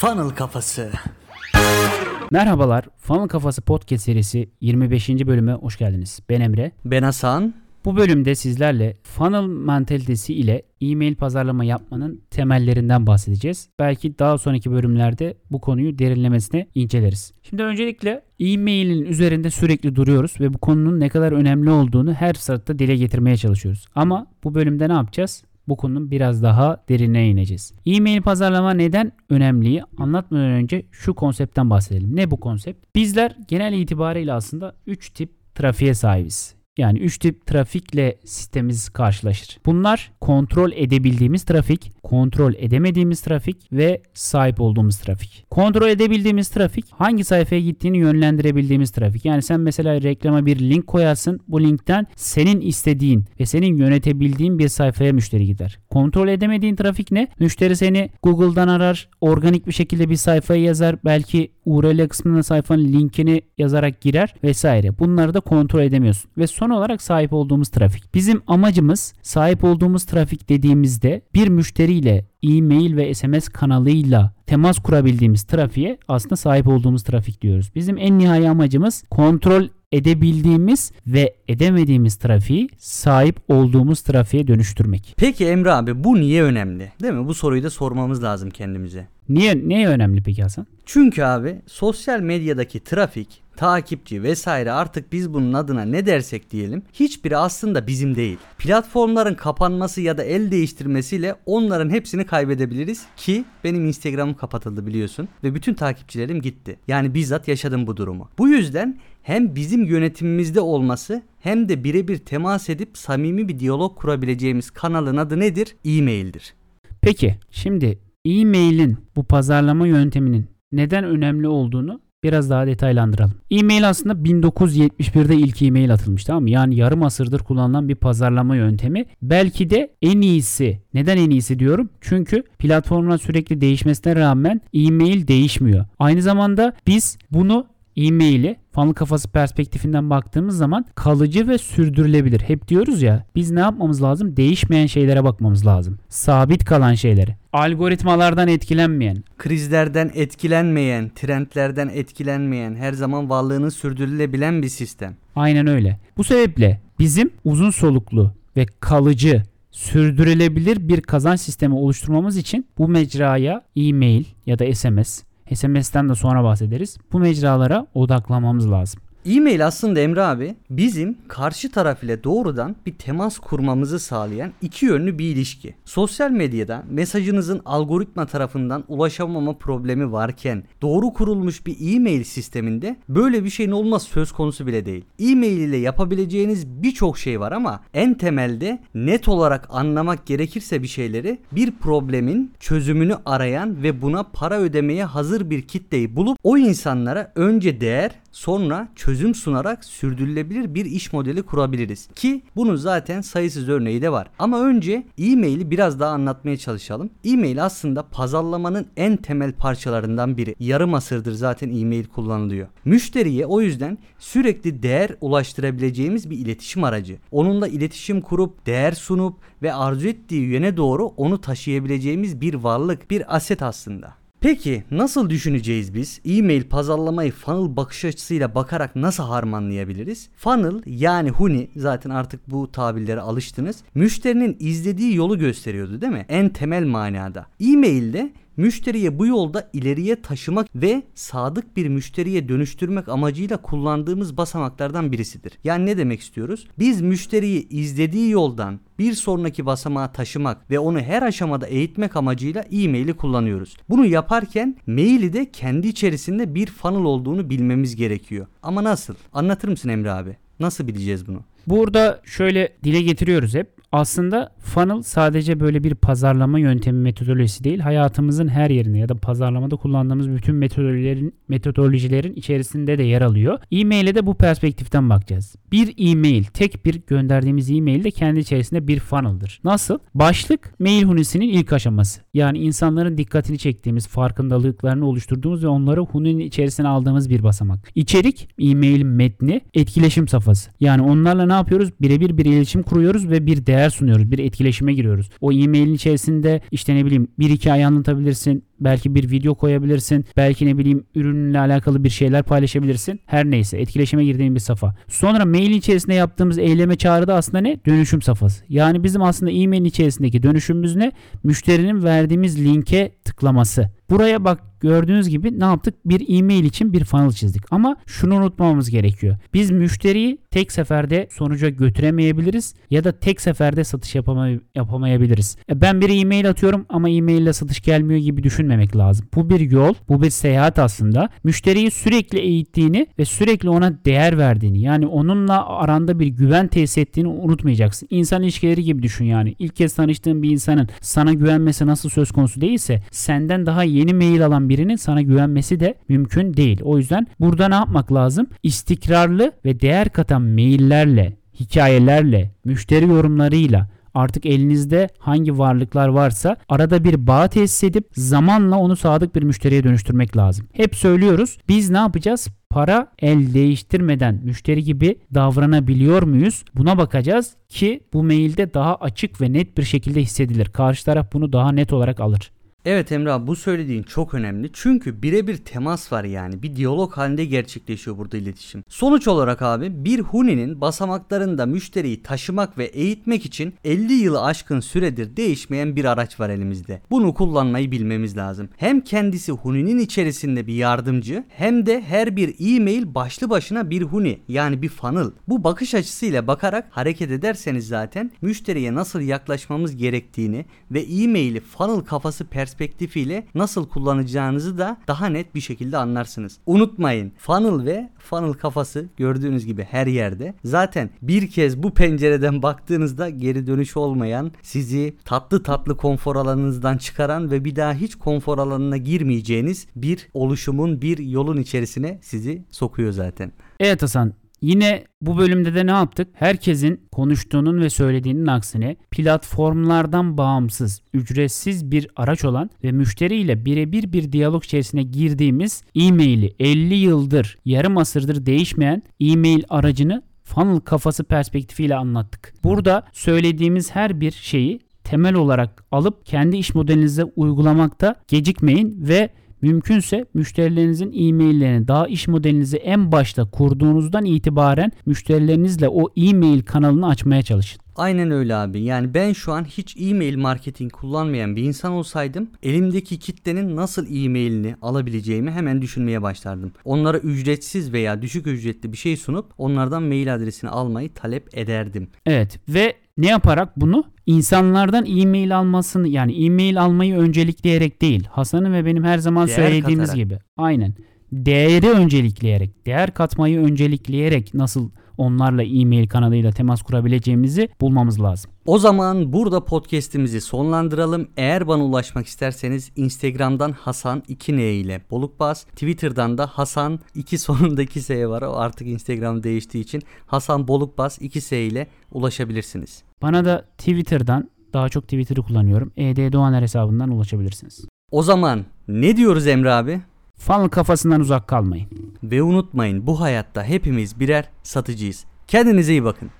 Funnel Kafası. Merhabalar, Funnel Kafası Podcast serisi 25. bölüme hoş geldiniz. Ben Emre. Ben Hasan. Bu bölümde sizlerle funnel mentalitesi ile e-mail pazarlama yapmanın temellerinden bahsedeceğiz. Belki daha sonraki bölümlerde bu konuyu derinlemesine inceleriz. Şimdi öncelikle e-mailin üzerinde sürekli duruyoruz ve bu konunun ne kadar önemli olduğunu her sırada dile getirmeye çalışıyoruz. Ama bu bölümde ne yapacağız? Bu konunun biraz daha derine ineceğiz. E-mail pazarlama neden önemliyi anlatmadan önce şu konseptten bahsedelim. Ne bu konsept? Bizler genel itibariyle aslında 3 tip trafiğe sahibiz. Yani 3 tip trafikle sistemimiz karşılaşır. Bunlar kontrol edebildiğimiz trafik, kontrol edemediğimiz trafik ve sahip olduğumuz trafik. Kontrol edebildiğimiz trafik hangi sayfaya gittiğini yönlendirebildiğimiz trafik. Yani sen mesela reklama bir link koyarsın. Bu linkten senin istediğin ve senin yönetebildiğin bir sayfaya müşteri gider. Kontrol edemediğin trafik ne? Müşteri seni Google'dan arar, organik bir şekilde bir sayfaya yazar. Belki URL kısmına sayfanın linkini yazarak girer vesaire. Bunları da kontrol edemiyorsun. Ve son olarak sahip olduğumuz trafik. Bizim amacımız sahip olduğumuz trafik dediğimizde bir müşteriyle e-mail ve SMS kanalıyla temas kurabildiğimiz trafiğe aslında sahip olduğumuz trafik diyoruz. Bizim en nihai amacımız kontrol edebildiğimiz ve edemediğimiz trafiği sahip olduğumuz trafiğe dönüştürmek. Peki Emre abi bu niye önemli? Değil mi? Bu soruyu da sormamız lazım kendimize. Niye neye önemli peki Hasan? Çünkü abi sosyal medyadaki trafik, takipçi vesaire artık biz bunun adına ne dersek diyelim hiçbiri aslında bizim değil. Platformların kapanması ya da el değiştirmesiyle onların hepsini kaybedebiliriz ki benim Instagram'ım kapatıldı biliyorsun ve bütün takipçilerim gitti. Yani bizzat yaşadım bu durumu. Bu yüzden hem bizim yönetimimizde olması hem de birebir temas edip samimi bir diyalog kurabileceğimiz kanalın adı nedir? E-mail'dir. Peki şimdi e-mail'in bu pazarlama yönteminin neden önemli olduğunu biraz daha detaylandıralım. E-mail aslında 1971'de ilk e-mail atılmış tamam mı? Yani yarım asırdır kullanılan bir pazarlama yöntemi. Belki de en iyisi. Neden en iyisi diyorum? Çünkü platformlar sürekli değişmesine rağmen e-mail değişmiyor. Aynı zamanda biz bunu e-maili fanlı kafası perspektifinden baktığımız zaman kalıcı ve sürdürülebilir. Hep diyoruz ya biz ne yapmamız lazım? Değişmeyen şeylere bakmamız lazım. Sabit kalan şeyleri. Algoritmalardan etkilenmeyen. Krizlerden etkilenmeyen, trendlerden etkilenmeyen, her zaman varlığını sürdürülebilen bir sistem. Aynen öyle. Bu sebeple bizim uzun soluklu ve kalıcı sürdürülebilir bir kazanç sistemi oluşturmamız için bu mecraya e-mail ya da SMS SMS'ten de sonra bahsederiz. Bu mecralara odaklamamız lazım. E-mail aslında Emre abi bizim karşı taraf ile doğrudan bir temas kurmamızı sağlayan iki yönlü bir ilişki. Sosyal medyada mesajınızın algoritma tarafından ulaşamama problemi varken doğru kurulmuş bir e-mail sisteminde böyle bir şeyin olmaz söz konusu bile değil. E-mail ile yapabileceğiniz birçok şey var ama en temelde net olarak anlamak gerekirse bir şeyleri bir problemin çözümünü arayan ve buna para ödemeye hazır bir kitleyi bulup o insanlara önce değer sonra çözüm sunarak sürdürülebilir bir iş modeli kurabiliriz. Ki bunun zaten sayısız örneği de var. Ama önce e-maili biraz daha anlatmaya çalışalım. E-mail aslında pazarlamanın en temel parçalarından biri. Yarım asırdır zaten e-mail kullanılıyor. Müşteriye o yüzden sürekli değer ulaştırabileceğimiz bir iletişim aracı. Onunla iletişim kurup değer sunup ve arzu ettiği yöne doğru onu taşıyabileceğimiz bir varlık, bir aset aslında. Peki nasıl düşüneceğiz biz? E-mail pazarlamayı funnel bakış açısıyla bakarak nasıl harmanlayabiliriz? Funnel yani Huni zaten artık bu tabirlere alıştınız. Müşterinin izlediği yolu gösteriyordu değil mi? En temel manada. E-mailde müşteriye bu yolda ileriye taşımak ve sadık bir müşteriye dönüştürmek amacıyla kullandığımız basamaklardan birisidir. Yani ne demek istiyoruz? Biz müşteriyi izlediği yoldan bir sonraki basamağa taşımak ve onu her aşamada eğitmek amacıyla e-maili kullanıyoruz. Bunu yaparken maili de kendi içerisinde bir funnel olduğunu bilmemiz gerekiyor. Ama nasıl? Anlatır mısın Emre abi? Nasıl bileceğiz bunu? Burada şöyle dile getiriyoruz hep. Aslında funnel sadece böyle bir pazarlama yöntemi metodolojisi değil. Hayatımızın her yerinde ya da pazarlamada kullandığımız bütün metodolojilerin metodolojilerin içerisinde de yer alıyor. E-mail'e de bu perspektiften bakacağız. Bir e-mail, tek bir gönderdiğimiz e-mail de kendi içerisinde bir funnel'dır. Nasıl? Başlık mail hunisinin ilk aşaması. Yani insanların dikkatini çektiğimiz, farkındalıklarını oluşturduğumuz ve onları huninin içerisine aldığımız bir basamak. İçerik, e-mailin metni, etkileşim safhası. Yani onlarla ne yapıyoruz? Birebir bir iletişim kuruyoruz ve bir değer sunuyoruz. Bir etkileşime giriyoruz. O e-mailin içerisinde işte ne bileyim bir iki ay anlatabilirsin Belki bir video koyabilirsin. Belki ne bileyim ürünle alakalı bir şeyler paylaşabilirsin. Her neyse etkileşime girdiğin bir safa. Sonra mail içerisinde yaptığımız eyleme çağrıda aslında ne? Dönüşüm safhası. Yani bizim aslında e-mail içerisindeki dönüşümümüz ne? Müşterinin verdiğimiz linke tıklaması. Buraya bak gördüğünüz gibi ne yaptık? Bir e-mail için bir funnel çizdik. Ama şunu unutmamamız gerekiyor. Biz müşteriyi tek seferde sonuca götüremeyebiliriz ya da tek seferde satış yapamay- yapamayabiliriz. E, Ben bir e-mail atıyorum ama e-mail ile satış gelmiyor gibi düşünmemek lazım. Bu bir yol, bu bir seyahat aslında. Müşteriyi sürekli eğittiğini ve sürekli ona değer verdiğini yani onunla aranda bir güven tesis ettiğini unutmayacaksın. İnsan ilişkileri gibi düşün yani. İlk kez tanıştığın bir insanın sana güvenmesi nasıl söz konusu değilse senden daha yeni mail alan birinin sana güvenmesi de mümkün değil. O yüzden burada ne yapmak lazım? İstikrarlı ve değer katan maillerle, hikayelerle, müşteri yorumlarıyla artık elinizde hangi varlıklar varsa arada bir bağ tesis edip zamanla onu sadık bir müşteriye dönüştürmek lazım. Hep söylüyoruz biz ne yapacağız? Para el değiştirmeden müşteri gibi davranabiliyor muyuz? Buna bakacağız ki bu mailde daha açık ve net bir şekilde hissedilir. Karşı taraf bunu daha net olarak alır. Evet Emre abi bu söylediğin çok önemli. Çünkü birebir temas var yani. Bir diyalog halinde gerçekleşiyor burada iletişim. Sonuç olarak abi bir Huni'nin basamaklarında müşteriyi taşımak ve eğitmek için 50 yılı aşkın süredir değişmeyen bir araç var elimizde. Bunu kullanmayı bilmemiz lazım. Hem kendisi Huni'nin içerisinde bir yardımcı hem de her bir e-mail başlı başına bir Huni yani bir funnel. Bu bakış açısıyla bakarak hareket ederseniz zaten müşteriye nasıl yaklaşmamız gerektiğini ve e-maili funnel kafası perspektifiyle nasıl kullanacağınızı da daha net bir şekilde anlarsınız. Unutmayın funnel ve funnel kafası gördüğünüz gibi her yerde. Zaten bir kez bu pencereden baktığınızda geri dönüş olmayan, sizi tatlı tatlı konfor alanınızdan çıkaran ve bir daha hiç konfor alanına girmeyeceğiniz bir oluşumun, bir yolun içerisine sizi sokuyor zaten. Evet Hasan Yine bu bölümde de ne yaptık? Herkesin konuştuğunun ve söylediğinin aksine platformlardan bağımsız, ücretsiz bir araç olan ve müşteriyle birebir bir diyalog içerisine girdiğimiz e-maili 50 yıldır, yarım asırdır değişmeyen e-mail aracını funnel kafası perspektifiyle anlattık. Burada söylediğimiz her bir şeyi temel olarak alıp kendi iş modelinize uygulamakta gecikmeyin ve Mümkünse müşterilerinizin e-maillerini daha iş modelinizi en başta kurduğunuzdan itibaren müşterilerinizle o e-mail kanalını açmaya çalışın. Aynen öyle abi. Yani ben şu an hiç e-mail marketing kullanmayan bir insan olsaydım elimdeki kitlenin nasıl e-mailini alabileceğimi hemen düşünmeye başlardım. Onlara ücretsiz veya düşük ücretli bir şey sunup onlardan mail adresini almayı talep ederdim. Evet ve ne yaparak bunu? İnsanlardan e-mail almasını yani e-mail almayı öncelikleyerek değil. Hasan'ın ve benim her zaman Değer söylediğimiz katarak. gibi. Aynen. Değeri öncelikleyerek, değer katmayı öncelikleyerek nasıl onlarla e-mail kanalıyla temas kurabileceğimizi bulmamız lazım. O zaman burada podcast'imizi sonlandıralım. Eğer bana ulaşmak isterseniz Instagram'dan Hasan 2N ile Bolukbaz, Twitter'dan da Hasan 2 sonundaki S var. O artık Instagram değiştiği için Hasan Bolukbaz 2S ile ulaşabilirsiniz. Bana da Twitter'dan daha çok Twitter'ı kullanıyorum. ED Doğaner hesabından ulaşabilirsiniz. O zaman ne diyoruz Emre abi? Funnel kafasından uzak kalmayın. Ve unutmayın bu hayatta hepimiz birer satıcıyız. Kendinize iyi bakın.